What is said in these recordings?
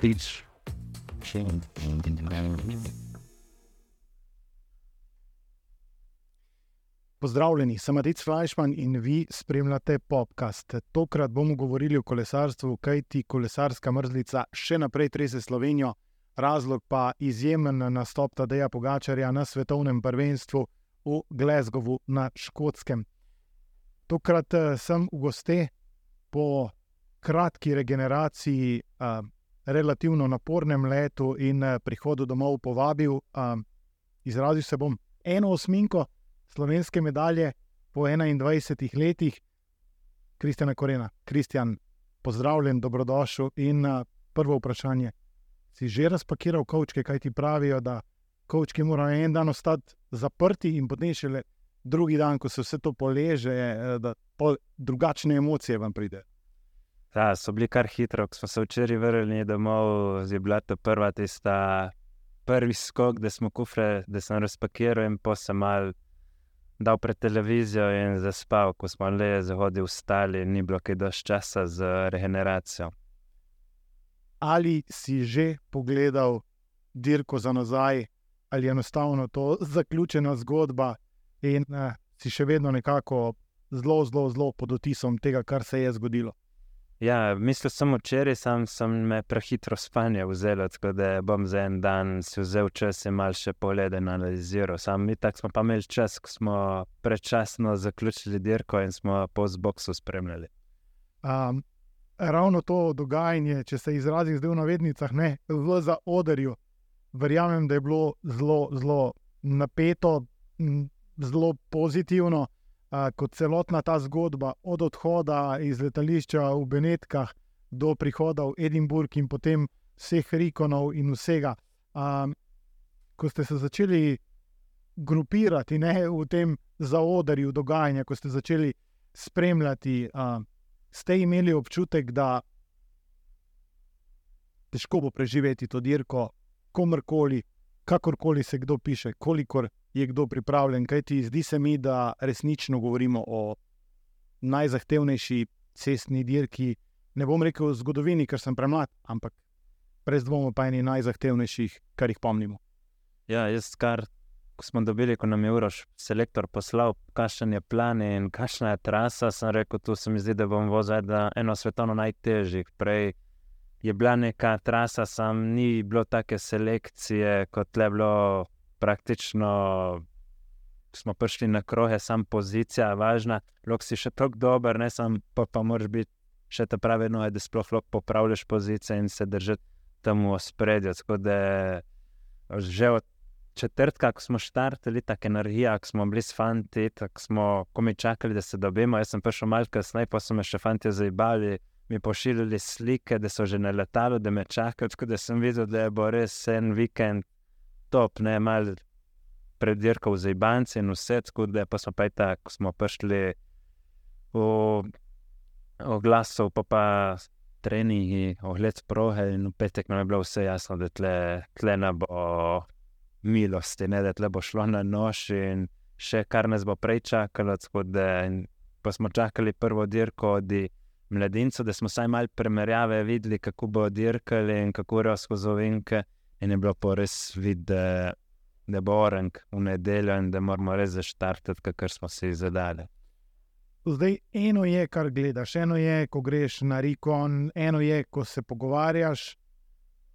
Peach. Pozdravljeni, sem Maric Flajšman in vi spremljate podcast. Tokrat bomo govorili o kolesarstvu, kajti kolesarska mrzlica še naprej trese Slovenijo, razlog pa izjemen nastop Tadeja Pogačarja na svetovnem prvenstvu v Glasgowu na Škotskem. Tokrat eh, sem v goste po kratki regeneraciji, uh, relativno napornem letu in uh, prihodu domov povabil, uh, izrazil se bom eno osminko slovenske medalje po 21 letih, Kristjana Korena. Kristjan, pozdravljen, dobrodošel. In uh, prvo vprašanje. Si že razpakiral kavčke, kaj ti pravijo, da kavčki morajo en dan ostati zaprti in potem še le drugi dan, ko se vse to poleže, da drugačne emocije vam pridejo. Ja, so bili kar hitro, ko smo se včeraj vrnili domov, je bila to prva tista prvi skok, da smo kufre, da sem razpakiral in pa sem mal dal pred televizijo in zaspal, ko smo le zahodili, ustali, ni bilo kaj dosti časa za regeneracijo. Ali si že pogledal dirko za nazaj, ali je enostavno to zaključena zgodba in eh, si še vedno nekako zelo, zelo, zelo pod otisom tega, kar se je zgodilo. Ja, mislil sem včeraj, sam sem me prehitro spanje vzel, tako da bom za en dan si vzel čas in mal še pogled in analiziral. Sam mi tako smo pa imeli čas, ko smo predčasno zaključili dirko in smo po zboksu spremljali. Um, ravno to dogajanje, če se izrazim zdaj v navednicah, ne v zaodrju, verjamem, da je bilo zelo, zelo napeto, zelo pozitivno kot celotna ta zgodba, od odhoda iz letališča v Benetkah do prihoda v Edinburgh in potem vseh Rikonov in vsega. Um, ko ste se začeli grupirati ne, v tem zaodrju dogajanja, ko ste začeli spremljati, um, ste imeli občutek, da težko bo preživeti to dirko, komorkoli, kakorkoli se kdo piše, kolikor je kdo pripravljen. Kaj ti zdi se mi, da resnično govorimo o najzahtevnejši cestni dirki, ne bom rekel v zgodovini, ker sem premlad, ampak brez dvoma pa eni najzahtevnejših, kar jih pomnimo. Ja, jaz kar. Ko smo dobili, ko nam je Uroš selektor poslal, kakšen je plan in kakšna je trasa, sem rekel, tu se mi zdi, da bom vozil eno svetovno najtežjih. Prej je bila neka trasa, sam ni bilo take selekcije, kot le bilo praktično smo prišli na krohe, samo pozicija je važna, lahko si še tako dober, ne samo pa, pa moraš biti še ta pravi noe, da sploh lahko popravljaš pozicije in se držati tam v spredju. Tako da že od četrtka, ko smo štartili, tako energija, ko smo bili s fanti, tako smo komi čakali, da se dobimo. Jaz sem prišel malce kasneje, pa so me še fanti zaibali. Mi pošiljali slike, da so že na letalu, da me čakajo, tako da sem videl, da bo res en vikend top, ne malo predirkal za Ibance in vse, skupaj, pa smo pa tako, smo prišli v oglasov, pa pa treningi, ogled prohe in v petek nam je bilo vse jasno, da tle, tle ne bo milosti, ne, da tle bo šlo na nož in še kar nas bo prej čakalo, pa smo čakali prvo dirko od mladincev, da smo vsaj malo primerjave videli, kako bo dirkali in kako razkozo vinke. In je bilo pa res videti, da, da bo orang v nedeljo in da moramo res zaštartati, kar smo si zadali. Zdaj, eno je, kar gledaš, eno je, ko greš na Rikon, eno je, ko se pogovarjaš,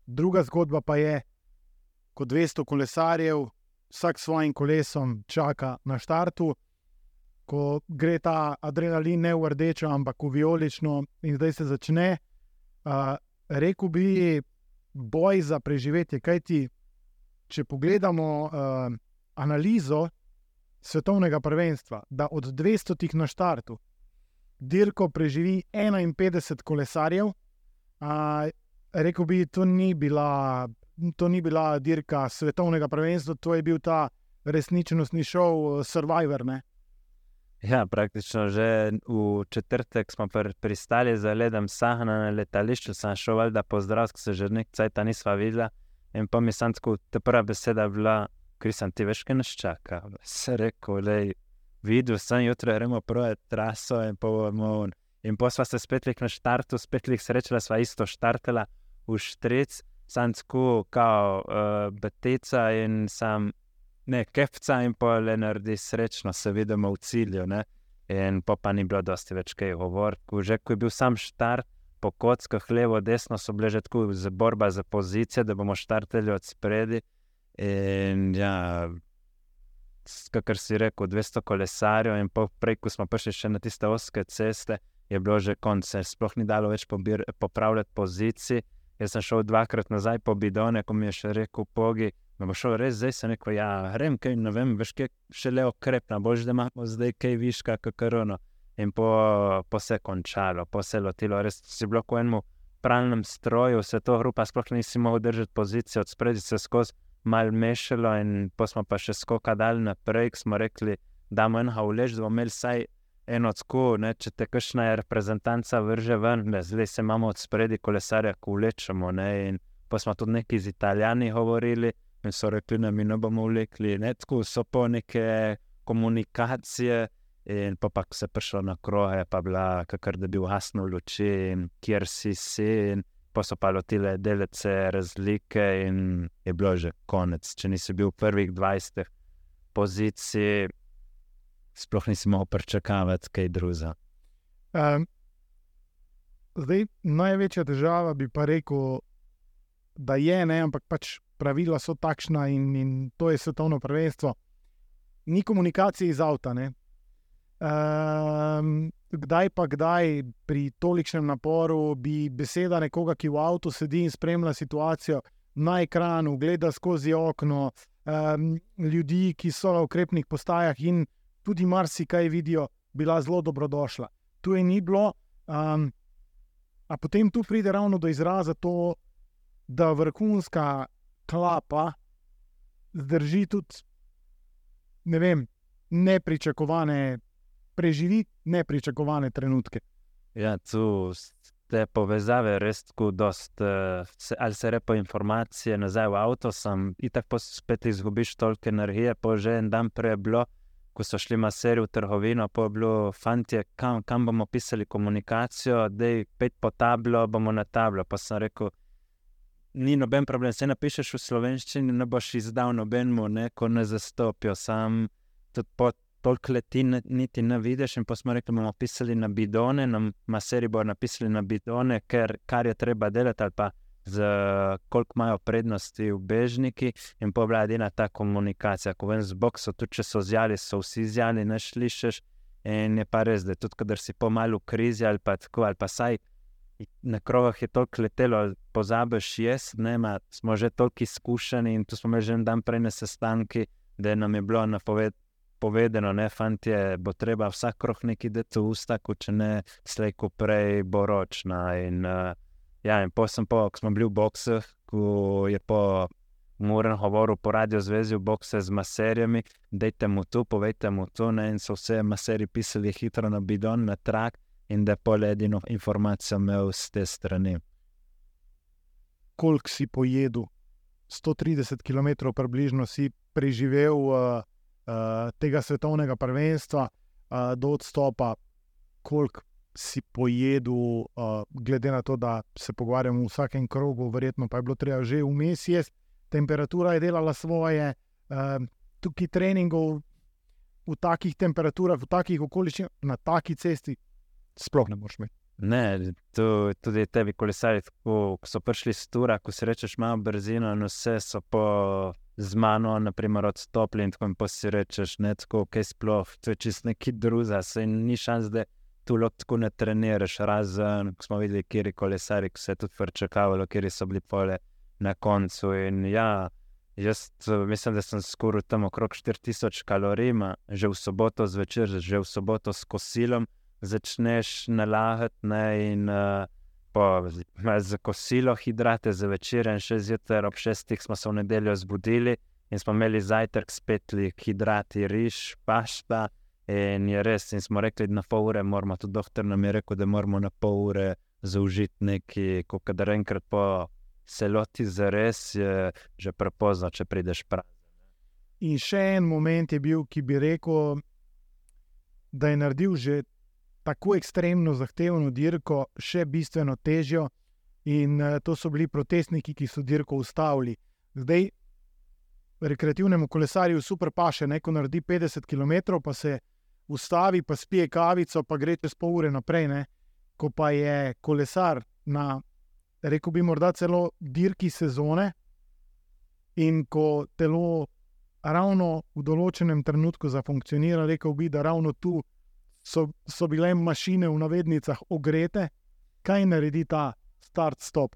druga zgodba pa je, ko 200 kolesarjev, vsak s svojim kolesom, čaka na štartu, ko gre ta adrenalin ne v rdečo, ampak v vijolično, in zdaj se začne. Uh, Rekl bi, boj za preživetje. Kaj ti, če pogledamo uh, analizo svetovnega prvenstva, da od 200 na štartu dirko preživi 51 kolesarjev, uh, rekel bi, to ni, bila, to ni bila dirka svetovnega prvenstva, to je bil ta resničnostni šov Survivor. Ne? Ja, praktično že v četrtek smo pr pristali za ledem Sahna na letališču, sem šel da pozdrav, ki se že nekaj časa nisva videla. In pa mi sem tako, ta prva beseda bila, ker sem ti veš, kaj nas čaka. Se rekel, le, videl sem jutro, gremo prvo traso in pa bomo. In pa sva se spet na štartu, spet jih srečala, sva isto štartala v štric, sam tako, kao uh, beteca in sam ne kefca in pa le naredi srečno, se vidimo v cilju. Ne? In pa, pa ni bilo dosti več kaj govoriti. Že ko je bil sam štart, po kockah, levo, desno, so bile že tako za borba za pozicije, da bomo štartali od spredi. In ja, kar si rekel, 200 kolesarjev, in prej, ko smo prišli še na tiste oske ceste, je bilo že konec, sploh ni dalo več pobir, popravljati pozicij. Jaz sem šel dvakrat nazaj po bidone, ko mi je še rekel, pogi. Me bo šel res, zdaj se neko, ja, grem, kaj ne vem, veš, kaj še le okrepna, bož da imamo zdaj kaj viška, kako ono. In po, po se je končalo, po se je lotilo, res si bilo v enem pravnem stroju, vse to grupa, sploh nisi mogel držati pozicijo, od spredi se skozi mal mešalo in pa smo pa še skokali naprej, ki smo rekli, da bomo enega ulež, da bomo imeli vsaj eno odsko, če te kakšna reprezentanca vrže ven, ne, zdaj se imamo od spredi kolesarja, ko vlečemo. Ne, in pa smo tudi neki z italijani govorili in so rekli, da mi ne bomo vlekli, ne, tako so po neke komunikacije. In pa, pa se prišlo na kroje, pa bila kar da bi ugasnil luči, kjer si si, in pa so pa lotile delece razlike, in je bilo že konec. Če nisi bil v prvih 20 pozicij, sploh nisi mogel pričakovati kaj drugega. Um, zdaj, največja težava bi pa rekel, da je ne, ampak pač pravila so takšna in, in to je svetovno prvenstvo. Ni komunikacije iz avta. Um, kdaj pa kdaj pri tolikšnem naporu bi beseda nekoga, ki v avtu sedi in spremlja situacijo na ekranu, gleda skozi okno, um, ljudi, ki so na ukrepnih postajah in tudi marsikaj vidijo, bila zelo dobrodošla. Tu je ni bilo, um, a potem tu pride ravno do izraza to, da vrhunska klapa zdrži tudi ne vem, nepričakovane, preživi nepričakovane trenutke. Ja, tu te povezave res tako, dost, uh, se, ali se repo informacije nazaj v avto, sem in tako spet izgubiš toliko energije, pa že en dan prej je bilo ko so šli maseri v trgovino, pa je bilo, fanti, kam, kam bomo pisali komunikacijo, da je pet po tablo, bomo na tablo. Pa sem rekel, ni noben problem, se napišeš v slovenščini, ne boš izdal nobenemu, ne, ko ne zastopijo, sam tudi po toliko leti niti ne vidiš. In pa smo rekli, bomo pisali na bidone, nam maseri bodo napisali na bidone, ker kar je treba delati ali pa z koliko imajo prednosti v bežniki, in pa bila ta komunikacija. Ko vem, z boksom, tudi če so zjali, so vsi zjali, ne slišiš. In je pa res, da tudi, kader si pomalu v krizi ali pa tako, ali pa saj na krovah je toliko letelo, pozabiš, jaz, ne, ma, smo že toliko izkušeni in tu smo imeli že en dan prej na sestanki, da nam je bilo napoved. Povedano, ne, fanti, bo treba vsak krok neki deti v usta, če ne, slejko prej bo ročna. In, uh, Ja, in potem, po, ko smo bili v boksih, ko je po Muren govoril po radio zvezi v bokse z maserijami, dajte mu to, povejte mu to. Ne? In so vse maserije pisali hitro na bidon, na trak, in da je pol edino informacijo imel z te strani. Kolik si pojedel? 130 km približno si preživel uh, uh, tega svetovnega prvenstva uh, do odstopa, koliko si pojedel, uh, glede na to, da se pogovarjamo v vsakem krogu, verjetno pa je bilo treba že vmes jesti, temperatura je delala svoje, uh, tukaj treningov v takih temperaturah, v takih okoliščinah, na taki cesti, sploh ne moreš imeti. Ne, to, tudi tebi, kolesari, ko so prišli s tura, ko si rečeš, malo brzino, in vse so po. Z mano, naprimer, odstopili in tako, in si rečeš, ne, tako, kaj sploh, to je čist neki druga, se ni šans, da tu lahko ne treniraš, razen ko smo videli, kje je kolesari, ki se je tudi vrčakavalo, kje so bili pole na koncu. In ja, jaz mislim, da sem skoraj tam okrog 4000 kalorij, že v soboto zvečer, že v soboto s kosilom začneš nalagati. Ne, in uh, za kosilo hidrate, za večer in še zjutraj ob šestih smo se v nedeljo zbudili. In smo imeli zajtrk, spet hidrati, riž, pašta, In je res, in smo rekli, da na pol ure moramo, tudi doktor nam je rekel, da moramo na pol ure zaužiti nekaj, ko kadar enkrat po celoti za res, je že prepozno, če prideš prav. In še en moment je bil, ki bi rekel, da je naredil že tako ekstremno zahtevno dirko še bistveno težjo. In uh, to so bili protestniki, ki so dirko ustavili. Zdaj, rekreativnemu kolesarju super paše, ne ko naredi 50 km, pa se ustavi, pa spije kavico, pa gre čez pol ure naprej. Ne? Ko pa je kolesar na, rekel bi, morda celo dirki sezone, in ko telo ravno v določenem trenutku zafunkcionira, rekel bi, da ravno tu so, so bile mašine v navednicah ogrete, kaj naredi ta start-stop.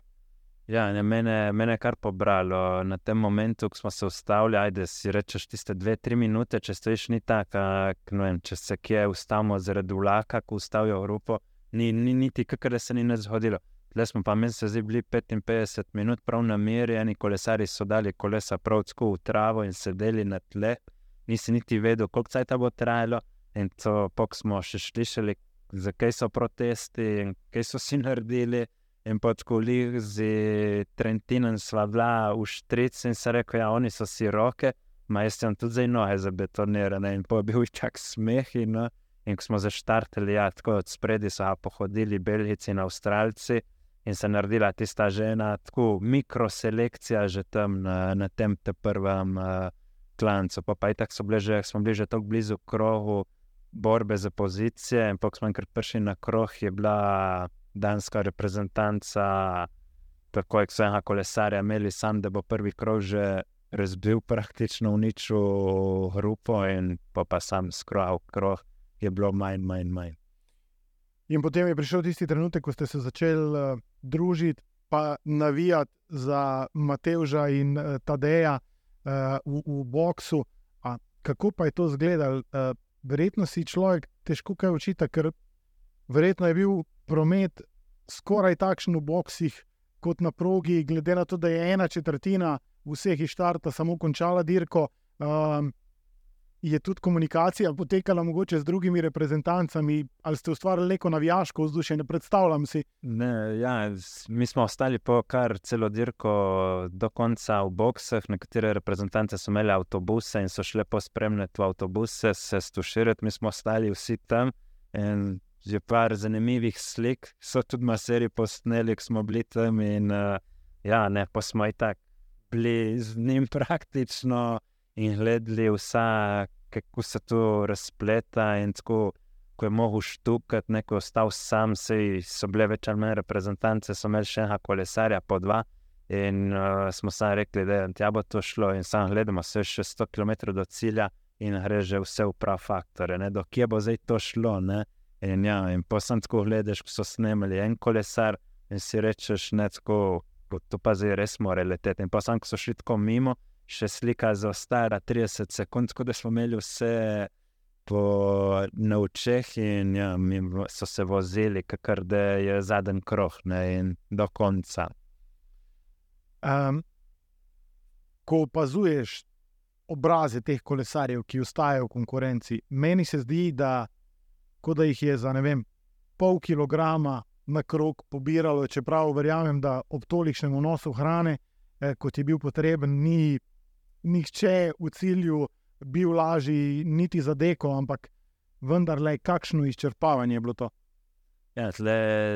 Ja, ne, mene, mene je kar pobralo na tem momentu, ko smo se ustavili. Da si rečeš, tiste dve, tri minute, če stojiš, ni tako, če se kje ustavimo zaradi vlaka, ko ustavijo Evropo, ni, ni niti kakor se ni zgodilo. Tle smo pa meni se zdi bili 55 minut, prav na meri, eni kolesari so dali kolesa prav tako v travo in sedeli na tle. Nisi niti vedel, koliko časa bo trajalo. In to, pok smo še slišali, zakaj so protesti in kaj so si naredili. In pod kolizi Trentinom sva bila v Štrici in se rekel, ja, oni so si roke, ma jaz sem tudi zdaj noge zabetonirane in po bil čak smeh. In, no. in ko smo zaštartili, ja, tako od spredi so pohodili Belgici in Avstralci in se naredila tista žena, tako mikroselekcija že tam na, na tem te prvem uh, klancu. Pa, pa itak so bili že, smo bili že tako blizu krohu borbe za pozicije pok smo enkrat prišli na kroh, je bila danska reprezentanca, tako je vsega kolesarja, imeli sam, da bo prvi krog že razbil, praktično uničil grupo, in pa, pa sam skrajal krog, je bilo manj, manj, manj. In potem je prišel tisti trenutek, ko ste se začeli uh, družiti, pa navijati za Mateuža in uh, Tadeja uh, v, v boksu. A, kako pa je to izgledalo? Uh, verjetno si človek težko kaj učita, ker verjetno je bil promet skoraj takšen v boksih kot na progi, glede na to, da je ena četrtina vseh iz štarta samo končala dirko. Um, Je tudi komunikacija potekala mogoče z drugimi reprezentancami, ali ste ustvarili neko navijaško vzdušje, ne predstavljam si? Ne, ja, mi smo ostali po kar celo dirko do konca v boksah. Nekatere reprezentance so imeli avtobuse in so šle pospremljati v avtobuse, se stuširati, mi smo ostali vsi tam. Že par zanimivih slik, so tudi maseri posneli, ki smo bili tam. In, uh, ja, ne, pa smo i tak bili z njim praktično in gledali vsa, kako se to razpleta. In tako, ko je mogel štukati, neko ostal sam, se so bile več ali manj reprezentance, so imeli še enega kolesarja, po dva. In uh, smo sami rekli, da je bo to šlo, in samo gledamo, se še 100 km do cilja. In gre že vse v prav faktore, do kje bo zdaj to šlo. Ne? In, ja, in pa sem tako gledal, ko so snimali en kolesar in si rečeš, da to pa zdaj res mora leteti. In pa sem, ko so šli tako mimo, še slika za ostara 30 sekund, tako da smo imeli vse po naučeh in ja, so se vozili, kar da je zadnji krok in do konca. Um, ko opazuješ obraze teh kolesarjev, ki ostajajo v konkurenci, meni se zdi, da da jih je za ne vem, pol kilograma na krog pobiralo, čeprav verjamem, da ob tolikšnem vnosu hrane, eh, kot je bil potreben, ni nihče v cilju bil lažji, niti za deko, ampak vendarle, kakšno izčrpavanje je bilo to. Ja,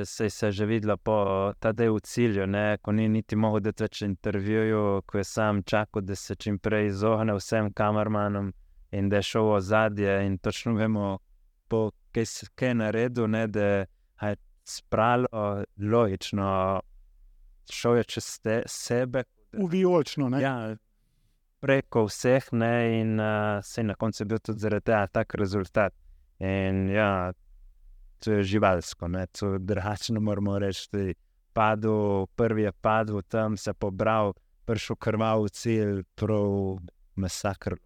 se je že videlo po tem v cilju, ne? ko ni niti mogel dati več intervjujev, ko je sam čakal, da se čim prej izogne vsem kamermanom in da je šel v zadje. In točno vemo, po kaj je naredil, ne, da je spravilo logično, šel je čez te, sebe. Uvijočno. Ja, preko vseh, ne, in uh, se je na koncu bil tudi zaradi tega tak rezultat. In ja, to je živalsko, ne, to je drugačno, moramo reči. Padel, prvi je padel tam, se pobral, prišel krvav cilj, prav masakr.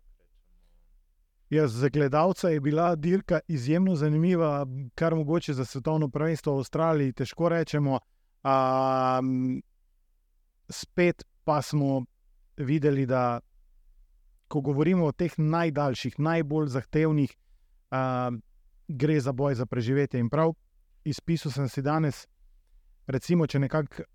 Ja, za gledalca je bila dirka izjemno zanimiva, kar mogoče za svetovno prvenstvo v Avstraliji težko rečemo. Um, spet pa smo videli, da ko govorimo o teh najdaljših, najbolj zahtevnih, um, gre za boj za preživetje. In prav izpisal sem si danes, recimo, če nekako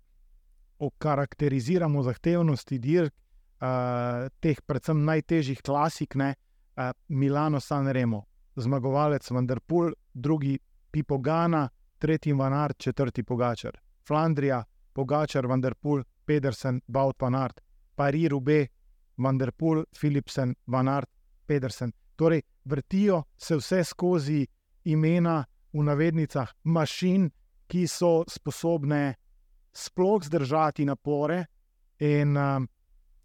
okarakteriziramo zahtevnosti dirk, uh, teh predvsem najtežjih klasik. Ne, uh, Milano San Remo, zmagovalec Vendrpul, drugi Pipogana, tretji Vanart, četrti Pogačar, Flandrija, Pogačar, Vanderpool, Pedersen, Baut Vanart, Paris, Rube, Vanderpool, Philipsen, Vanart, Pedersen. Torej, vrtijo se vse skozi imena v navednicah mašin, ki so sposobne sploh zdržati napore. In um,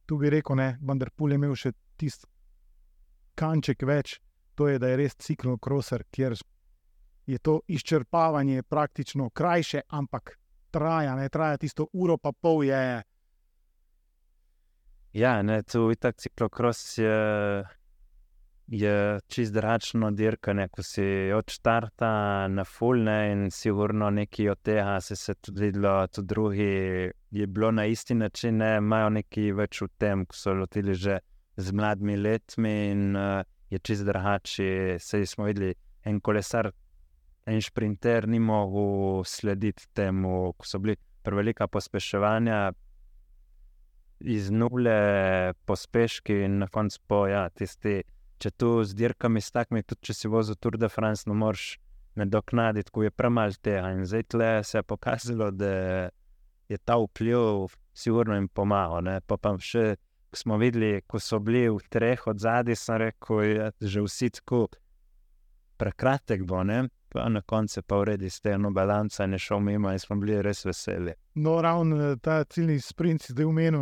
tu bi rekel, da je Vanderpool imel še tisti kanček več, to je, da je res ciklo crosser, kjer je to izčrpavanje praktično krajše, ampak traja, ne traja tisto uro, pa pol je. Ja, ne, tu je tako ciklokros, je, je čist dračno dirkanje, ko si od štarta na fulne in sigurno nekaj od tega se je tudi videlo, tudi drugi je bilo na isti način, ne, imajo nekaj več v tem, ko so lotili že z mladimi letmi in uh, je čist drugače. Sej smo videli, en kolesar, en sprinter ni mogel slediti temu, ko so bili prevelika pospeševanja. Iz nule pospeški in na koncu po, ja, tisti, če tu z dirkami, s takimi, tudi če si vozil Tour de France, no moreš nadoknaditi, ko je premalo tega. In zdaj tle se je pokazalo, da je ta vpliv, sigurno jim pomagal. Pa pa še ko smo videli, ko so bili v treh od zadaj, sem rekel, da je že vsi tako prekratek, bo ne. Pa na koncu pa uredi s tem balanco in je šel mimo, in smo bili res veseli. No, ravno ta ciljni sprint, zdaj v menu.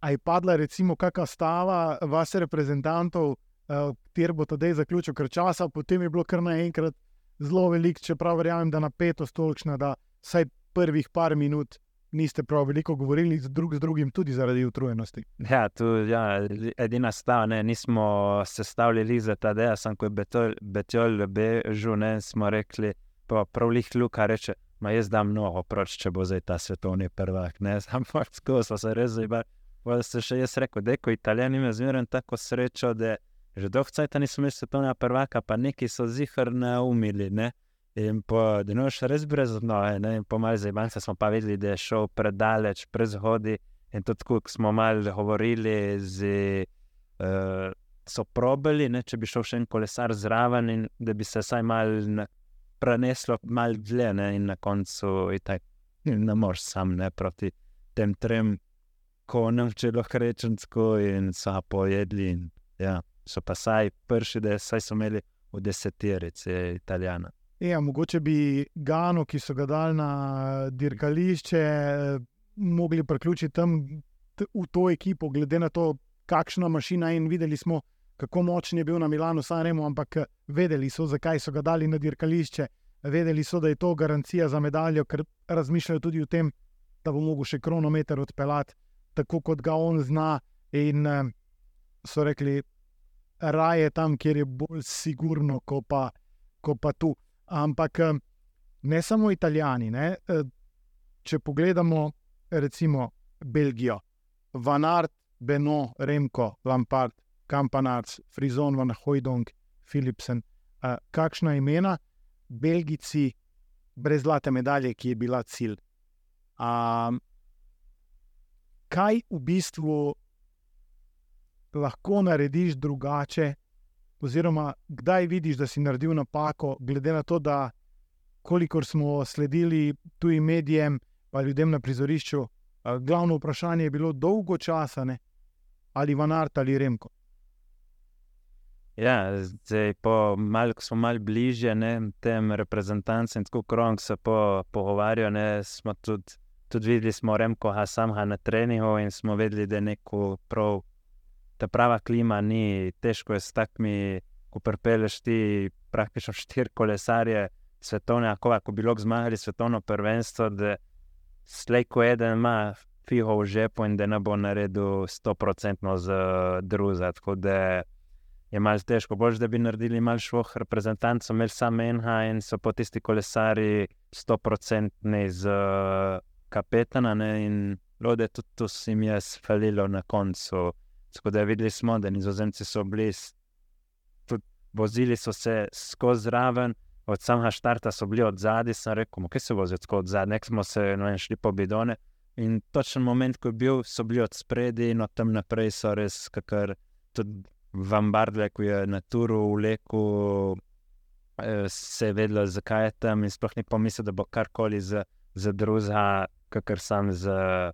A je padla, recimo, kakšna stava vas, reprezentantov, uh, kjer bo tedaj zaključil, ker časa, potem je bilo kar naenkrat zelo velik, čeprav verjamem, da napetost tolikšna, da vsaj prvih par minut niste prav veliko govorili drug, z drugim, tudi zaradi utrujenosti. Ja, tu je ja, edina stvar, ne, nismo sestavljali za ta del, sem ko je Betjol bežal, ne smo rekli, pa pravih luka reče. Ma jaz dam mnogo, proč, če bo zdaj ta svetovni prvak. Ne, samo tako so se res zabavali. Pa se še jaz rekel, da ko italijani imajo zmeraj tako srečo, da že dolgo časa niso imeli svetovnega prvaka, pa neki so zihar naumili. Ne. In po dnevu še res brez noge, in po malce zabavnosti smo pa videli, da je šel predaleč, prezhodi. In tudi, ko smo malo govorili, z, uh, so probali, ne, če bi šel še en kolesar zraven, in da bi se vsaj malo preneslo, malo dlje, ne, in na koncu je tako, ne moreš sam ne proti tem trem konjem, če lahko rečem tako, in so pojedli. In, ja, so pa saj prši, da so imeli v deseterici italijana. Ja, mogoče bi Gano, ki so ga dali na dirkališče, mogli priključiti tam v to ekipo, glede na to, kakšna mašina je. Videli smo, kako močen je bil na Milano, Sanremo, ampak vedeli so, zakaj so ga dali na dirkališče. Vedeli so, da je to garancija za medaljo, ker razmišljajo tudi o tem, da bo mogel še kronometer odpeljati, tako kot ga on zna. In so rekli, raje tam, kjer je bolj sigurno, kot pa, ko pa tu. Ampak ne samo italijani. Ne? E, če pogledamo, recimo Belgijo, Vanart, Beno, Remko, Lampard, Kampanarc, Frizon, Van Hojdong, Philipsen, e, kakšna imena, Belgijci, brez zlate medalje, ki je bila cilj. Um, kaj v bistvu lahko narediš drugače, oziroma kdaj vidiš, da si naredil napako, glede na to, da kolikor smo sledili tujim medijem, pa ljudem na prizorišču, glavno vprašanje je bilo dolgo časa, ne? ali Vanart ali Remko. Ja, zdaj, po malo, ko smo malo bližje ne, tem reprezentancem, tako krong se po, pogovarjajo, ne, smo tudi, tudi videli, smo Remko Hasamha na treningu in smo vedeli, da je neko prav ta prava klima ni, težko je s takimi, ko prepeleš ti praktično štiri kolesarje svetovne, ako bi bilo zmagali svetovno prvenstvo, da slejko eden ima fiho v žepu in da ne bo naredil 100% z druza. Tako da je malce težko, bolj da bi naredili malo švoh reprezentantov, imeli samo enha in so po tisti kolesari 100% z kapetana ne, in lode tudi to si jim je sfalilo na koncu. Tako da videli smo, da nizozemci so bili, tudi vozili so se skozi raven, od samega štarta so bili od zadaj, sem rekel, kaj se vozijo tako od zadaj, nek smo se vem, šli po bidone. In točen moment, ko je bil, so bili od spredi in od tam naprej so res, kakor tudi Vambardle, ko je na turu v leku eh, se je vedelo, zakaj je tam, in sploh ni pomislil, da bo karkoli za, za druga, kakor sam za.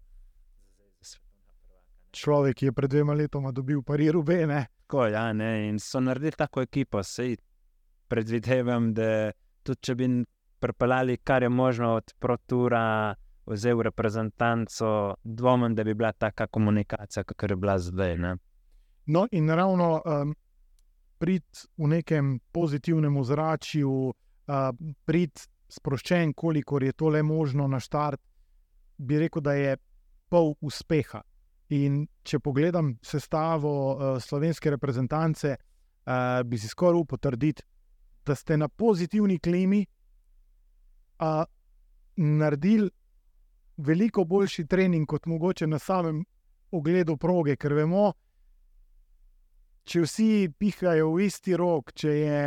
Človek, ki je pred dvema letoma dobil pariru, bene. Tako, ja, ne, in so naredili tako ekipo, sej predvidevam, da tudi če bi pripeljali, kar je možno od protura, vzel reprezentanco, dvomim, da bi bila taka komunikacija, kot je bila zdaj. Ne. No, in ravno um, prid v nekem pozitivnem ozračju, uh, prid sproščen, kolikor je to le možno na štart, bi rekel, da je pol uspeha. In če pogledam sestavo uh, slovenske reprezentance, uh, bi si skoraj potrditi, da ste na pozitivni klimi uh, naredili veliko boljši trening kot mogoče na samem ogledu proge, ker vemo, če vsi pihajo v isti rok, če je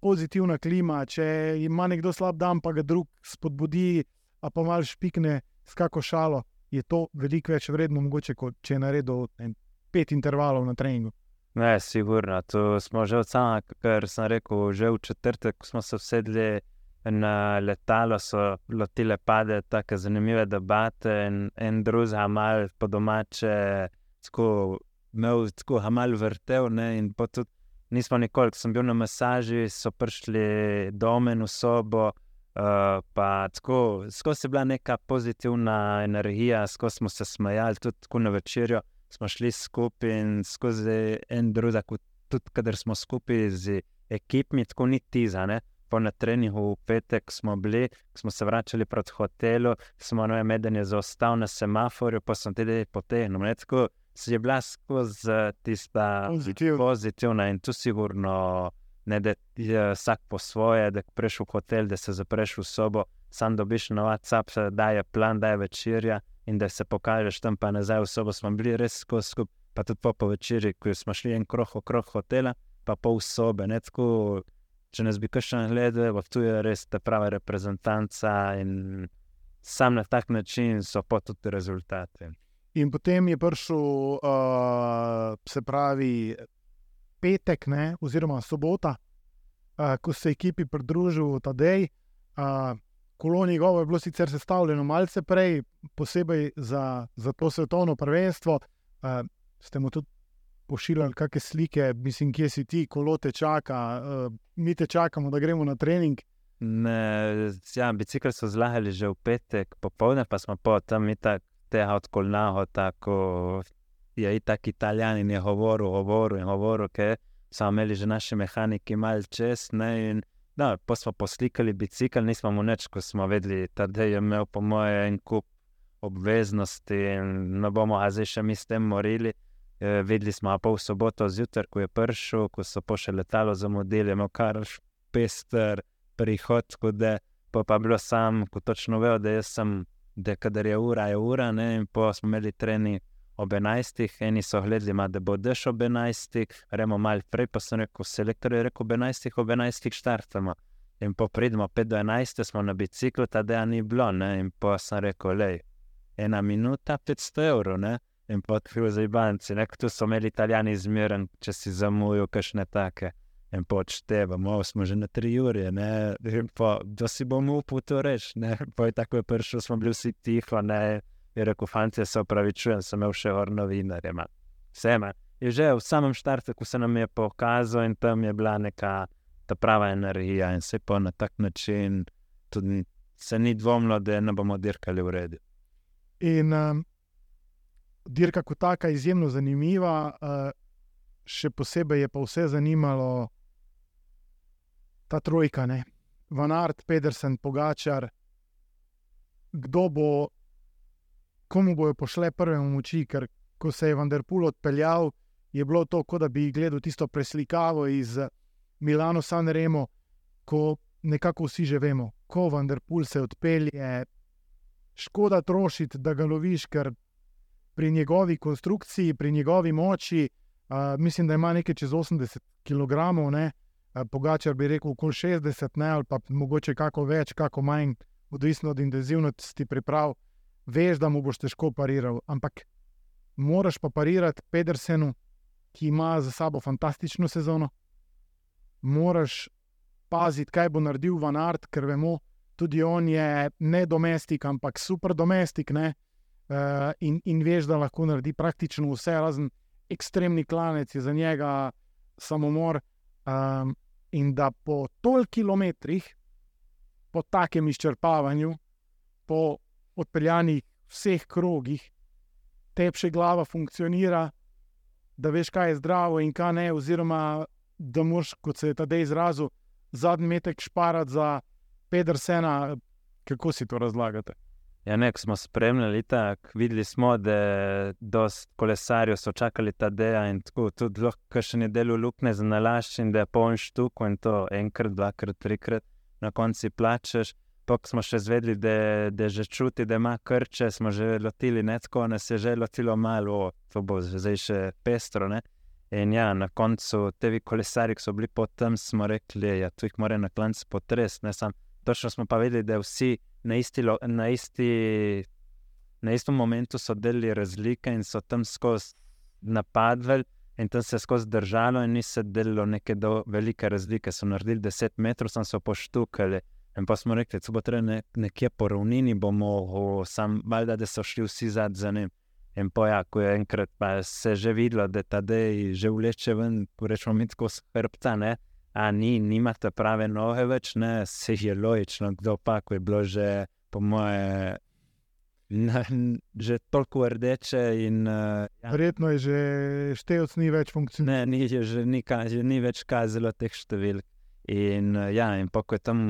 pozitivna klima, če ima nekdo slab dan, pa ga drug spodbudi, a pa malo špikne s kako šalo, je to veliko več vredno, mogoče kot če je naredil ne, pet intervalov na treningu. Ne, sigurno. To smo že od samega, kar sem rekel, že v četrtek, ko smo se usedli na letalo so lotile pade tako zanimive debate in en drug hamal po domače, tako imel tako hamal vrtel. Ne, in tudi nismo nikoli, ko sem bil na masaži, so prišli do meni v sobo. Uh, pa tako, skozi je bila neka pozitivna energija, skozi smo se smejali, tudi na večerjo smo šli skupaj in skozi en drug, tudi kader smo skupaj z ekipami, tako ni tizane po na treningu v petek smo bili, smo se vračali proti hotelu, smo na medenju zaostal na semaforju, pa sem tudi potegnil. Tako si je bila skozi tista Pozitiv. pozitivna in tu sigurno. Ne, da je vsak po svoje, da greš v hotel, da se zapreš v sobo, sam dobiš na WhatsApp, da je plan, da je večerja in da se pokažeš tam, pa nazaj v sobo. Smo bili res skupaj, pa tudi po, po večerji, ko smo šli en krog okrog hotela, pa pol sobe. Ne, tako, če nas bi kakšen gledal, tu je res ta prava reprezentanca in sam na tak način so pa tudi rezultati. In potem je prišel, uh, se pravi, petek, ne, oziroma sobota, uh, ko se je ekipi pridružil Tadej. Uh, kolo njegovo je bilo sicer sestavljeno malce prej, posebej za, za to svetovno prvenstvo. Uh, ste mu tudi pošiljali kakšne slike, mislim, kje si ti, kolo te čaka, uh, mi te čakamo, da gremo na trening. Ne, ja, bicikl so zlahali že v petek, popoldne pa smo pa tam itak tega odkolnaho, tako je itak italijan in je govoril, govoril in govoril, ker so imeli že naši mehaniki mal čez, ne, in da, pa smo poslikali bicikl, nismo mu neč, ko smo vedeli, da je imel po moje en kup obveznosti in ne bomo zdaj še mi s tem morili. Eh, videli smo pa v soboto zjutraj, ko je prišel, ko so pa še letalo zamudili, imel kar pester prihod, da pa, pa bilo sam, ko točno vejo, da jaz sem, da kadar je ura, je ura, ne? in pa smo imeli treni ob 11. Eni so gledali, ma, da bo dež ob 11. Remo malo prej, pa sem rekel, selektor je rekel ob 11. ob 11. štartamo. In pa pridemo 5 do 11, smo na biciklu, ta deja ni bilo, ne? in pa sem rekel, lej, ena minuta, 500 evrov, ne in potem za Ibanci. Tu so imeli italijani zmeren, če si zamujal, kakšne take. In počtevamo, smo že na tri ure, da si bomo upali to reči. Po je tako je prišel, smo bili vsi tiho, ne, je rekel, fanti, se opravičujem, sem imel še or novinarje. Vse ima. Je že v samem štartu, ko se nam je pokazal in tam je bila neka ta prava energija in se pa na tak način tudi se ni dvomilo, da ne bomo dirkali v redu. In um, dirka kot taka izjemno zanimiva, uh, še posebej je pa vse zanimalo ta trojka, ne? Van Art, Pedersen, Pogačar, kdo bo, komu bojo pošle prve moči, ker ko se je Vanderpool odpeljal, je bilo to, kot da bi gledal tisto preslikavo iz Milano San Remo, ko nekako vsi že vemo, ko Vanderpool se odpelje. Škoda trošiti, da ga loviš, ker pri njegovi konstrukciji, pri njegovi moči, uh, mislim, da ima nekaj čez 80 kg, ne? uh, pogačar bi rekel, okoli 60, ne? ali pa mogoče kako več, kako manj, odvisno od intenzivnosti priprav. Veš, da mu boš težko pariral, ampak moraš pa parirati Pedersenu, ki ima za sabo fantastično sezono. Moraš paziti, kaj bo naredil Van Art, ker vemo, tudi on je ne domestik, ampak super domestik. Ne? Uh, in, in veš, da lahko naredi praktično vse, razen ekstremni klanec, je za njega samomor. Um, in da po tolikih kilometrih, po takem izčrpavanju, po odpeljanih vseh krogih, tepše glava funkcionira, da veš, kaj je zdravo in kaj ne, oziroma da moš, kot se je ta dej izrazil, zadnji metek šparati za Pedersena. Kako si to razlagate? Ja, nek smo spremljali tako, videli smo, da so kolesarji čakali ta deja in tako, tudi lahko še ne delo lukne za nalašč in da je poln štuk in to enkrat, dvakrat, trikrat na konci plačeš. Pok smo še zvedeli, da, da že čuti, da ima krče, smo že lotili, ne tako, nas je že lotilo malo, to bo zdaj še pestro. Ne? In ja, na koncu te vi kolesari, ki so bili potem, smo rekli, da ja, jih mora na klancu potresti. Točno smo pa vedeli, da vsi na, isti, na, isti, na istem momentu so delili razlike in so tam skozi napadli, in tam se je skozi držalo, in ni se delilo neke do, velike razlike. So naredili 10 metrov, sem se poštukali. In pa smo rekli, da bo treba ne, nekje po ravnini, bomo sam, valjda, da so šli vsi zadnji za njim. In pa ja, ko je enkrat pa se že videlo, da ta dej že vleče ven, rečemo mi tako skrbca, ne a ni, nimate prave noge več, ne, se je logično, kdo pa, ko je bilo že, po moje, na, že toliko rdeče. In, uh, ja. Verjetno je že števc ni več funkcioniral. Ne, ni, že ni, že ni več kazalo teh številk. In, uh, ja, in pa ko je tam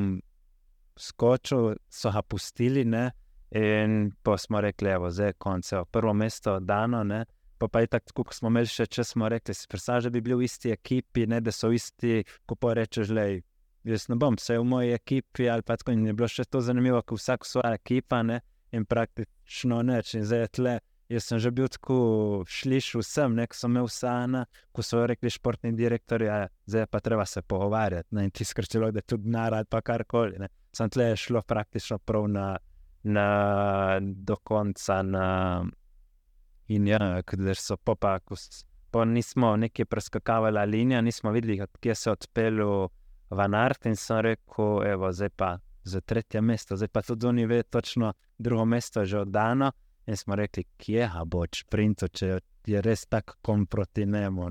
skočil, so ga pustili, ne, in pa smo rekli, zdaj je konec, prvo mesto dano, ne. Pa, pa je tako, kot smo imeli še, če smo rekli, da bi bili v isti ekipi, ne da so isti, ko pa rečeš, da jaz ne bom, vse v moji ekipi. Pa tako, in je bilo še to zanimivo, ko vsak svoja ekipa ne, in praktično neč. In zdaj je tle. Jaz sem že bil tako slišal vsem, nek sem imel sana, ko so rekli športni direktori, da ja, je pa treba se pogovarjati. Ne, in ti skrčilo, da je tudi narod, pa karkoli. Sem tle šlo praktično prav na, na, do konca. Na, In ja, ker so pa, pa, pa nismo nekje preskakavali linija, nismo videli, kje se je odpeljal Van Art in sem rekel, evo, zdaj pa za tretje mesto, zdaj pa tudi oni ve, točno drugo mesto je že oddano. In smo rekli, kje bo šprinto, če je res tako kom proti njemu.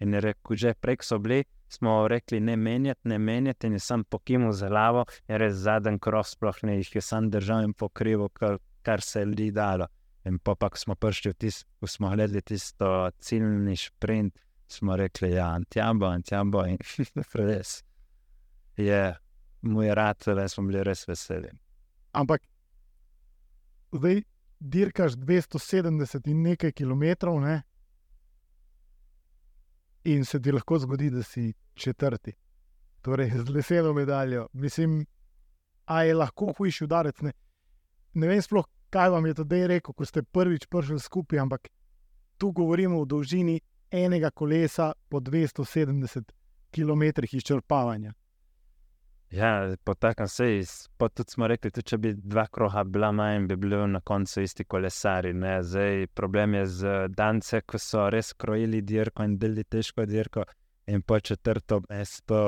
In je rekel, že prek so bili, smo rekli, ne menjati, ne menjati, in je sam pokimal za lavo, je res zadnji krov, sploh ne jih je sam držal in pokrival, kar, kar se je dalo. In pa, ko smo prišli v tisto, ko smo gledali tisto ciljni sprint, smo rekli, ja, Antjambo, Antjambo in res je, mu je rad, da smo bili res veseli. Ampak zdaj dirkaš 270 in nekaj kilometrov, ne? In se ti lahko zgodi, da si četrti. Torej, z leseno medaljo. Mislim, a je lahko hujši udarec. Ne, ne vem sploh, kaj vam je to zdaj rekel, ko ste prvič prišli skupaj, ampak tu govorimo o dolžini enega kolesa po 270 km izčrpavanja. Ja, po takem se pa tudi smo rekli, tudi če bi dva kroha bila manj, bi bili na koncu isti kolesari. Ne? Zdaj problem je z Dance, ko so res krojili dirko in delili težko dirko, in po četrto mesto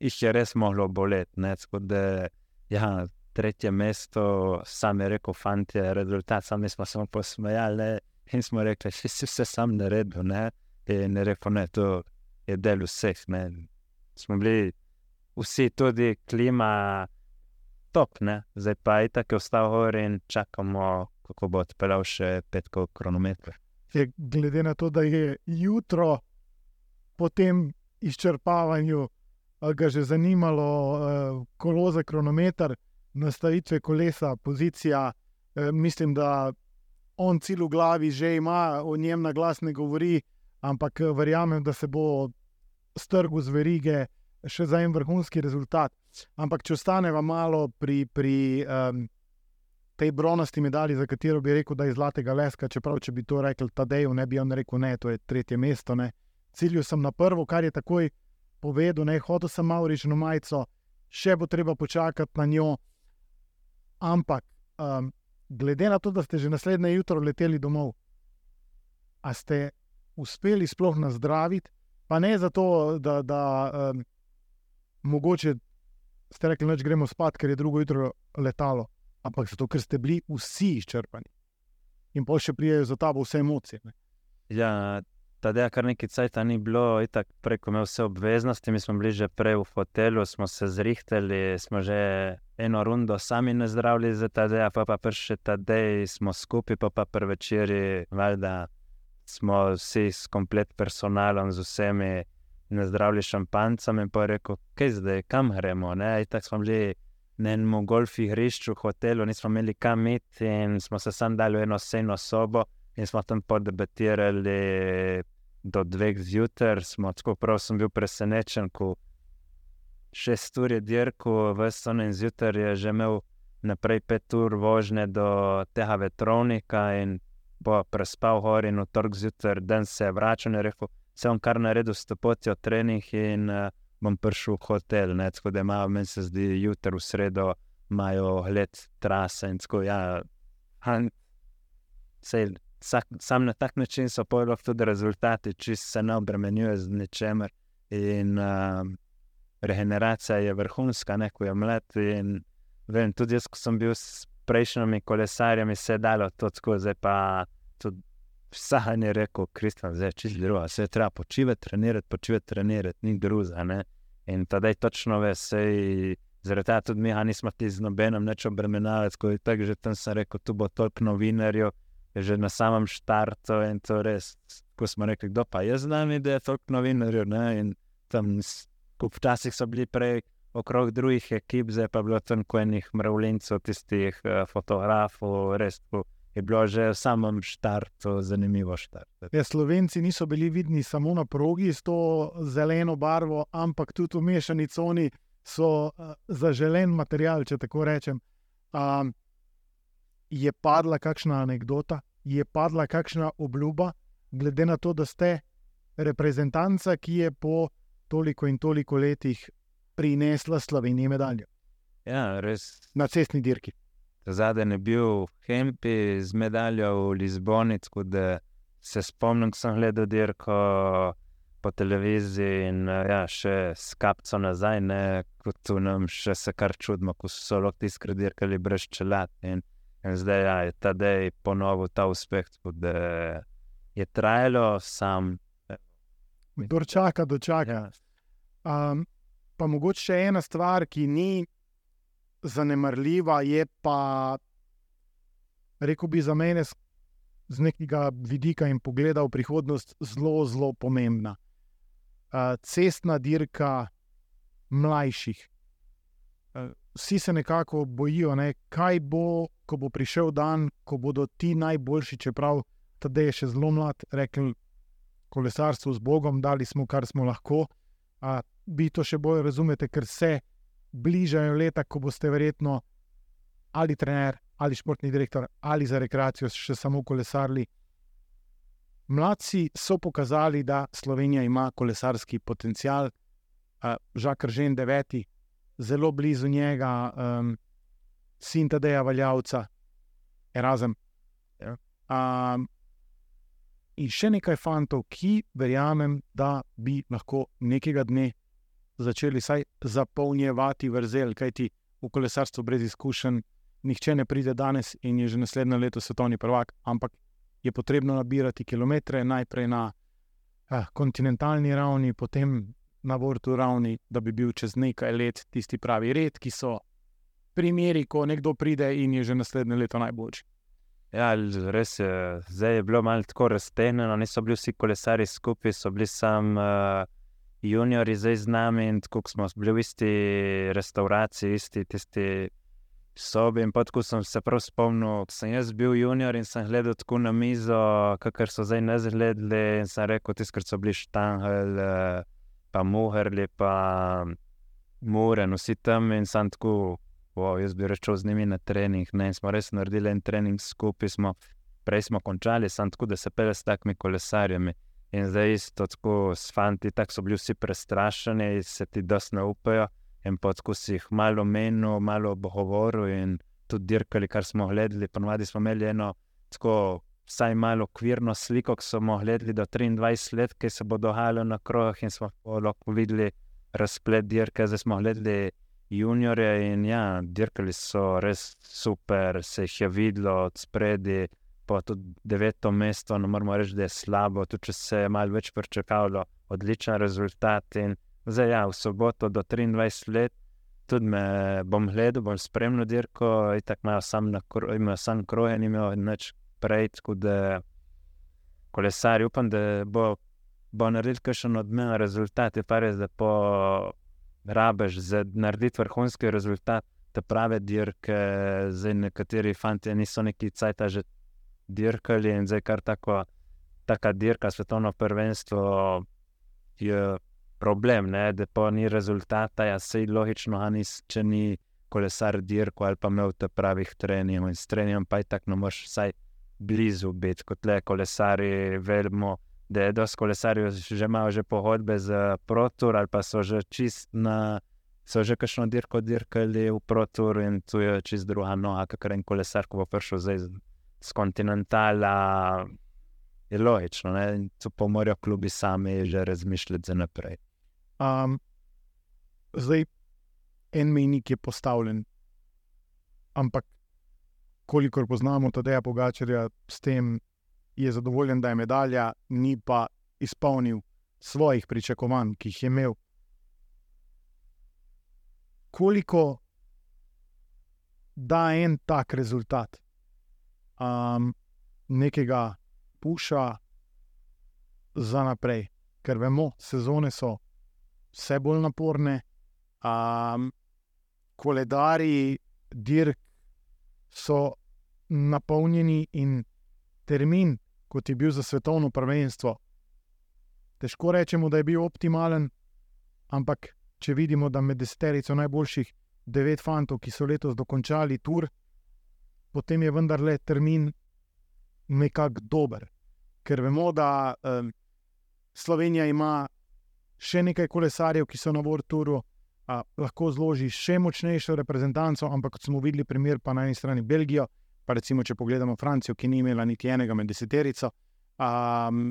jih je res moglo boleti. Da, ja, tretje mesto, sam je rekel, fanti, rezultat, sami smo se posmejali in smo rekli, da si vse sam naredil. Ne? In je rekel, da to je del vseh. Ne? Smo bili vsi tudi klima top, ne? zdaj pa je tako ostal gor in čakamo, kako bo odpeljal še petko kronometra. Je, glede na to, da je jutro po tem izčrpavanju. Ga že zanimalo, uh, kolo za kronometer, nastavitve kolesa, pozicija. E, mislim, da on cilj v glavi že ima, o njem na glas ne govori, ampak eh, verjamem, da se bo strgal z verige še za en vrhunski rezultat. Ampak če ostaneva malo pri, pri um, tej bronasti medalji, za katero bi rekel, da je zlatega leska, čeprav če bi to rekel Tadeju, ne bi on rekel, ne, to je tretje mesto. Ne. Cilju sem na prvo, kar je takoj povedal, ne, hotel sem malo rečeno majico, še bo treba počakati na njo. Ampak, um, glede na to, da ste že naslednje jutro leteli domov, a ste uspeli sploh nazdraviti, pa ne zato, da, da um, mogoče ste rekli, da gremo spat, ker je drugo jutro letalo, ampak zato, ker ste bili vsi izčrpani. In pa še prijejo za tabo vse emocije. Ne? Ja, tada kar nekaj časa ni bilo, tako preko me vse obveznosti, mi smo bili že prej v hotelu, smo se zrihteli, smo že eno rundo sami ne zdravili za tada, pa pa še tada, smo skupaj, pa pa prvi večeri, valjda smo vsi s komplet personalom, z vsemi ne zdravili šampancem in pa rekel, kaj zdaj, kam gremo. Tako smo bili na enem golf igrišču hotelu, nismo imeli kam iti in smo se sam dali v eno sejno sobo in smo tam podebatirali do dveh zjutraj. Tako prav sem bil presenečen, ko šest ur je dirko, vse en zjutraj je že imel naprej pet ur vožnje do tega vetrovnika in bo prespal gor in v torek zjutraj, dan se je vračal in rekel, se bom kar naredil s topotijo trening in uh, bom prišel v hotel. Ne? Tako da imajo, meni se zdi, jutro v sredo imajo gled trase in tako. Ja, sej, sak, sam na tak način so pojeli tudi rezultati, če se ne obremenjuje z ničemer. In uh, regeneracija je vrhunska, neko je mlad. In vem, tudi jaz, ko sem bil s prejšnjimi kolesarji, se je dalo to tako, zdaj pa tudi. Vsak je rekel, Kristjan, zdaj je čisto drugo, se je treba počivati, trenirati, počivati, trenirati, ni druga. In tedaj točno veš, zaradi tega tudi mi, a nismo ti z nobenim več obremenjali, tako je tako, že tam sem rekel, tu bo toliko novinarjev, že na samem štartu in to res. Ko smo rekli, kdo pa je z nami, da je toliko novinarjev. Ne? In tam včasih so bili prej okrog drugih ekip, zdaj pa je bilo tam ko enih mravljencev, tistih uh, fotografov, res. Tako, je bilo že v samem štartu zanimivo štart. Ja, Slovenci niso bili vidni samo na progi s to zeleno barvo, ampak tudi v mešani coni so uh, zaželen material, če tako rečem. Um, je padla kakšna anekdota, je padla kakšna obljuba, glede na to, da ste reprezentanca, ki je po toliko in toliko letih prinesla Sloveniji medaljo. Ja, res. Na cestni dirki zadaj je bil Hempi z medaljo v Lizboni, tako da se spomnim, ko sem gledal dirko po televiziji in ja, še s kapco nazaj, ne, kot tu nam še se kar čudimo, ko so lahko tiskali dirkali brez čelat. In, in zdaj ja, je ta dej ponovil ta uspeh, tako da je trajalo sam. Kdo čaka, dočaka. Um, pa mogoče še ena stvar, ki ni zanemarljiva, je pa, rekel bi, za mene z nekega vidika in pogleda v prihodnost zelo, zelo pomembna. Cestna dirka mlajših. Vsi se nekako bojijo, ne, kaj bo, ko bo prišel dan, ko bodo ti najboljši, čeprav tudi je še zelo mlad, rekli: kolesarstvo z Bogom, dali smo, kar smo lahko. Uh, vi to še bolj razumete, ker se bližajo leta, ko boste verjetno ali trener, ali športni direktor, ali za rekreacijo še samo kolesarili. Mladci so pokazali, da Slovenija ima kolesarski potencial, žakr že en deveti, zelo blizu njega, um, sin Tadeja Valjavca, Erasem. Ja. Um, in še nekaj fantov, ki verjamem, da bi lahko nekega dne začeli vsaj zapolnjevati vrzel, kajti v kolesarstvu brez izkušenj nihče ne pride danes in je že naslednje leto svetovni prvak, ampak je potrebno nabirati kilometre najprej na eh, kontinentalni ravni, potem na vrtu ravni, da bi bil čez nekaj let tisti pravi red, ki so primeri, ko nekdo pride in je že naslednje leto najboljši. Ja, res je. Zdaj je bilo malo tako raztegnjeno, niso bili vsi kolesari skupaj, so bili samo. Uh juniori zdaj z nami in tako smo bili v isti restauraciji, isti tisti sobi. In tako sem se prav spomnil, da sem jaz bil junior in sem gledal tako na mizo, kakor so zdaj ne zgledali. In sem rekel, tiskar so bili štangel, eh, pa muherli, pa muren, vsi tam in sem tako. Wow, jaz bi rečel z njimi na trening. Ne, smo res naredili en trening skupaj, smo, prej smo končali, samo tako, da se pele s takimi kolesarjami. In zdaj isto tako s fanti, tako so bili vsi prestrašeni, se ti dosti ne upajo. In tako si jih malo menil, malo govoril in tudi dirkali, kar smo gledali. Ponovadi smo imeli eno tako, vsaj malo okvirno sliko, ki smo gledali do 23 let, ki se bo dogajalo na krogah in smo lahko videli razplet dirke, zdaj smo gledali juniorje in ja, dirkali so res super, se jih je videlo od spredi. Pa tudi deveto mesto, no moramo reči, da je slabo, tudi če se je malo več pričakovalo, odličen rezultat. In zdaj, ja, v soboto do 23 let, tudi me bom gledal, bom spremljal dirko, in tako imajo sam, imajo sam krojen, imajo neč prej, tako da kolesari upam, da bo, bo naredil kakšen odmeven rezultat, je pa res, da po rabeš za narediti vrhunski rezultat, te prave dirke, zdaj nekateri fanti niso neki cajt že dirkali in zdaj kar tako, taka dirka, svetovno prvenstvo je problem, ne? da pa ni rezultata, ja se je logično, anis, če ni kolesar dirko ali pa imel te pravih treningov in s treningom pa je tako, no moš vsaj blizu biti kot le kolesari, velmo da je dosti kolesarjev že imel že pohodbe z Protur ali pa so že čist na. So že kakšno dirko dirkali v Protur in tu je čist druga noga, kakor en kolesar, ko bo prišel zdaj z kontinentala. Je logično, da tu pomorajo klubi sami že razmišljati za naprej. Um, zdaj, en menik je postavljen, ampak kolikor poznamo Tadeja Pogačarja, s tem je zadovoljen, da je medalja, ni pa izpolnil svojih pričakovanj, ki jih je imel. Koliko da en tak rezultat, um, nekega puša za naprej, ker vemo, sezone so vse bolj naporne, um, koledari, dirk so napolnjeni in termin, kot je bil za svetovno prvenstvo. Težko rečemo, da je bil optimalen, ampak če vidimo, da med deseterico najboljših devet fantov, ki so letos dokončali tur, potem je vendarle termin nekako dober. Ker vemo, da um, Slovenija ima še nekaj kolesarjev, ki so na vrtu, lahko zloži še močnejšo reprezentanco, ampak kot smo videli, primer pa na eni strani Belgijo, pa recimo, če pogledamo Francijo, ki ni imela niti enega med deseterico, um,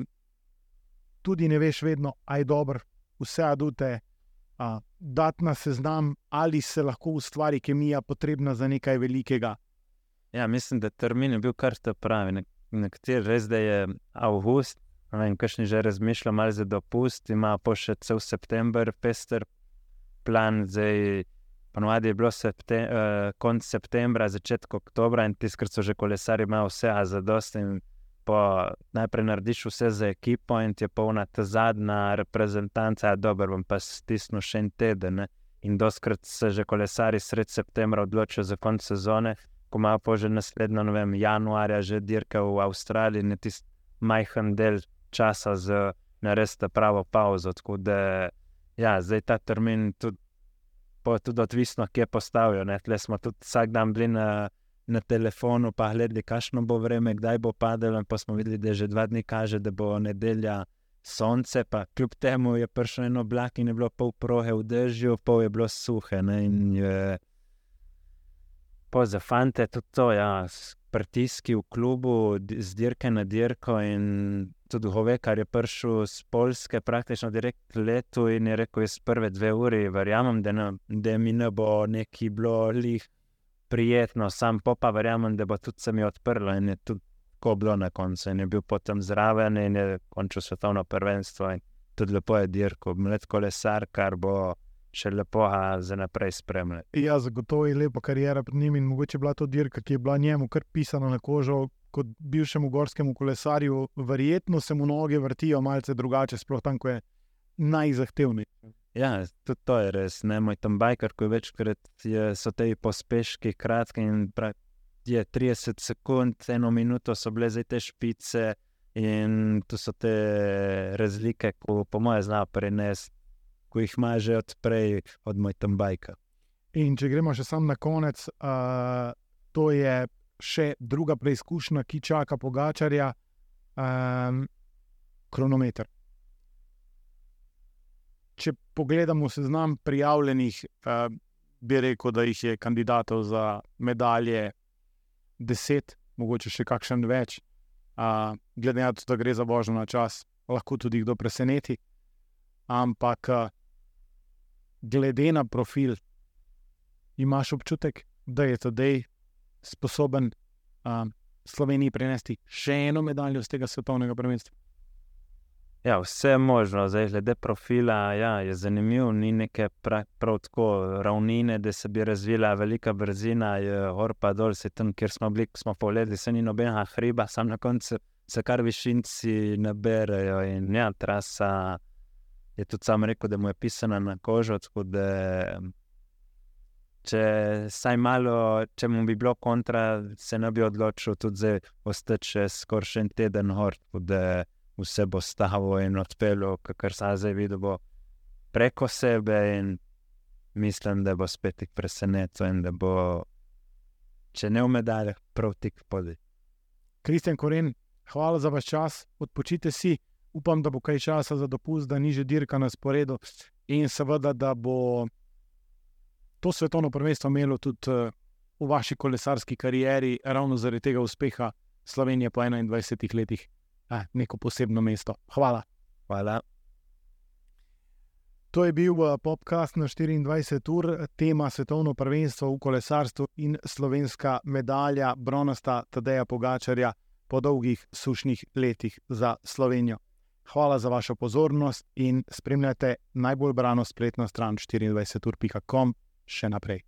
tudi ne veš vedno, aj dobro, vse adute, uh, da na seznam, ali se lahko ustvari kemija, potrebna za nekaj velikega. Ja, mislim, da termin je bil kar te pravi. Nekateri res, da je avgust, vem, kakšni že razmišljajo, malo za dopust, ima pa še cel september, pester plan, zdaj. Ponovadi je bilo septem, uh, konec septembra, začetek oktobra in tiskrat so že kolesari imeli vse, a za dost. Najprej narediš vse za ekipo in ti je polna ta zadnja reprezentanca, a dobro, bom pa stisnil še en teden. Ne? In doskrat se že kolesari sred septembra odločijo za konec sezone, ko imajo pa že naslednjo, ne vem, januarja, že dirka v Avstraliji, ne tisti majhen del časa za narediti pravo pauzo. Tako da, ja, zdaj ta termin tudi pa tudi odvisno, kje postavijo. Tle smo tudi vsak dan bili na, na telefonu, pa gledali, kakšno bo vreme, kdaj bo padalo. Pa smo videli, da že dva dni kaže, da bo nedelja sonce. Pa kljub temu je prišlo eno oblak in je bilo pol prohe v dežju, pol je bilo suhe. Ne, je, po za fante tudi to, ja, pritiski v klubu, z dirke na dirko in tudi Hove, kar je prišel z Polske, praktično direkt letu in je rekel, jaz prve dve uri verjamem, da, ne, da mi ne bo neki bilo lih prijetno, sam pa pa verjamem, da bo tudi se mi odprlo. In je tudi tako bilo na koncu in je bil potem zraven in je končal svetovno prvenstvo in tudi lepo je dirko, mlad kolesar, kar bo še lepo za naprej spremljati. Ja, zagotovo je lepo karijera pred njim in mogoče bila to dirka, ki je bila njemu kar pisana na kožo, kot bivšemu gorskemu kolesarju, verjetno se mu noge vrtijo malce drugače, sploh tam, ko je najzahtevnejši. Ja, tudi to je res. Ne moj tam bajkar, ko je večkrat je, so te pospeški kratki in je 30 sekund, eno minuto so bile zdaj te špice. In tu so te razlike, ko po mojem znajo prenesti, ko jih ima že odprej od moj tam bajka. In če gremo še sam na konec, uh, to je še druga preizkušnja, ki čaka Pogačarja, um, kronometer. Če pogledamo seznam prijavljenih, uh, bi rekel, da jih je kandidatov za medalje deset, mogoče še kakšen več. Uh, glede na to, da gre za božjo na čas, lahko tudi kdo preseneti. Ampak uh, glede na profil, imaš občutek, da je tedaj sposoben um, Sloveniji prinesti še eno medaljo z tega svetovnega prvenstva? Ja, vse je možno, zdaj glede profila. Ja, je zanimivo, ni neke prav, prav tako ravnine, da se bi razvila velika brzina, gor pa dol, se tam, kjer smo bili, smo povedali, se ni nobenega hriba, sam na koncu se kar višinci naberajo. In ja, trasa je tudi sam rekel, da mu je pisana na kožo. Da, če malo, če mu bi bilo kontra, se ne bi odločil tudi zdaj ostati še skoraj še en teden gor vse bo stalo in odpeljalo, kar se zdaj vidi, bo preko sebe in mislim, da bo spet tik presenetil in da bo, če ne v medaljah, prav tik podi. Kristjan Koren, hvala za vaš čas, odpočite si. Upam, da bo kaj časa za dopust, da ni že dirka na sporedu, in seveda, da bo to svetovno prvenstvo imelo tudi v vaši kolesarski karieri, ravno zaradi tega uspeha Slovenije po 21 letih eh, neko posebno mesto. Hvala. Hvala. To je bil podcast na 24 ur, tema svetovno prvenstvo v kolesarstvu in slovenska medalja bronasta Tadeja Pogačarja po dolgih sušnih letih za Slovenijo. Hvala za vašo pozornost in spremljajte najbolj brano spletno stran 24ur.com še naprej.